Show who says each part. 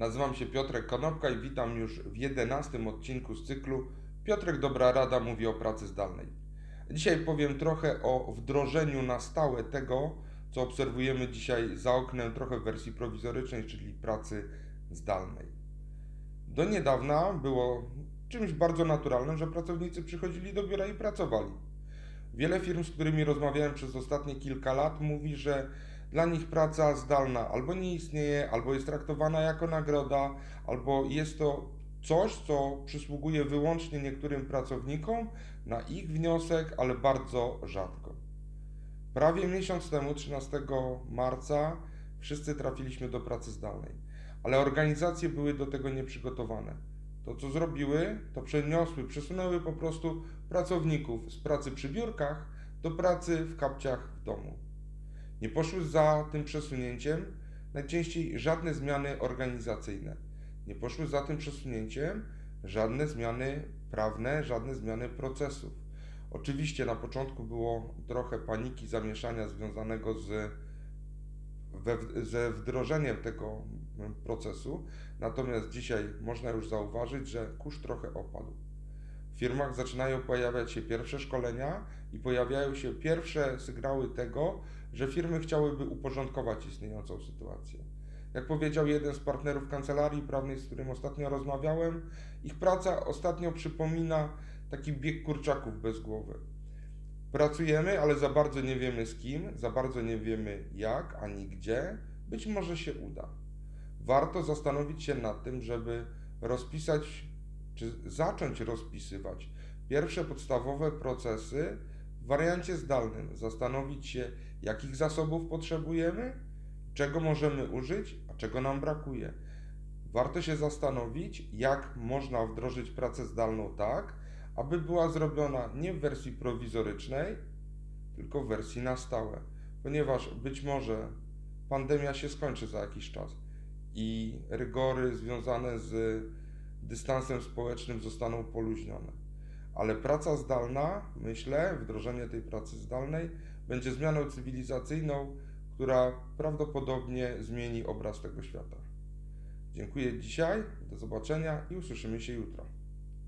Speaker 1: Nazywam się Piotrek Konopka i witam już w jedenastym odcinku z cyklu Piotrek Dobra Rada mówi o pracy zdalnej. Dzisiaj powiem trochę o wdrożeniu na stałe tego, co obserwujemy dzisiaj za oknem, trochę w wersji prowizorycznej, czyli pracy zdalnej. Do niedawna było czymś bardzo naturalnym, że pracownicy przychodzili do biura i pracowali. Wiele firm, z którymi rozmawiałem przez ostatnie kilka lat, mówi, że dla nich praca zdalna albo nie istnieje, albo jest traktowana jako nagroda, albo jest to coś, co przysługuje wyłącznie niektórym pracownikom na ich wniosek, ale bardzo rzadko. Prawie miesiąc temu, 13 marca, wszyscy trafiliśmy do pracy zdalnej, ale organizacje były do tego nieprzygotowane. To, co zrobiły, to przeniosły, przesunęły po prostu pracowników z pracy przy biurkach do pracy w kapciach w domu. Nie poszły za tym przesunięciem najczęściej żadne zmiany organizacyjne. Nie poszły za tym przesunięciem żadne zmiany prawne, żadne zmiany procesów. Oczywiście na początku było trochę paniki, zamieszania związanego z, we, ze wdrożeniem tego procesu, natomiast dzisiaj można już zauważyć, że kurz trochę opadł. Firmach zaczynają pojawiać się pierwsze szkolenia i pojawiają się pierwsze sygnały tego, że firmy chciałyby uporządkować istniejącą sytuację. Jak powiedział jeden z partnerów kancelarii prawnej, z którym ostatnio rozmawiałem, ich praca ostatnio przypomina taki bieg kurczaków bez głowy. Pracujemy, ale za bardzo nie wiemy z kim, za bardzo nie wiemy jak ani gdzie. Być może się uda. Warto zastanowić się nad tym, żeby rozpisać, czy zacząć rozpisywać pierwsze podstawowe procesy w wariancie zdalnym. Zastanowić się, jakich zasobów potrzebujemy, czego możemy użyć, a czego nam brakuje. Warto się zastanowić, jak można wdrożyć pracę zdalną tak, aby była zrobiona nie w wersji prowizorycznej, tylko w wersji na stałe, ponieważ być może pandemia się skończy za jakiś czas i rygory związane z dystansem społecznym zostaną poluźnione. Ale praca zdalna, myślę, wdrożenie tej pracy zdalnej będzie zmianą cywilizacyjną, która prawdopodobnie zmieni obraz tego świata. Dziękuję dzisiaj, do zobaczenia i usłyszymy się jutro.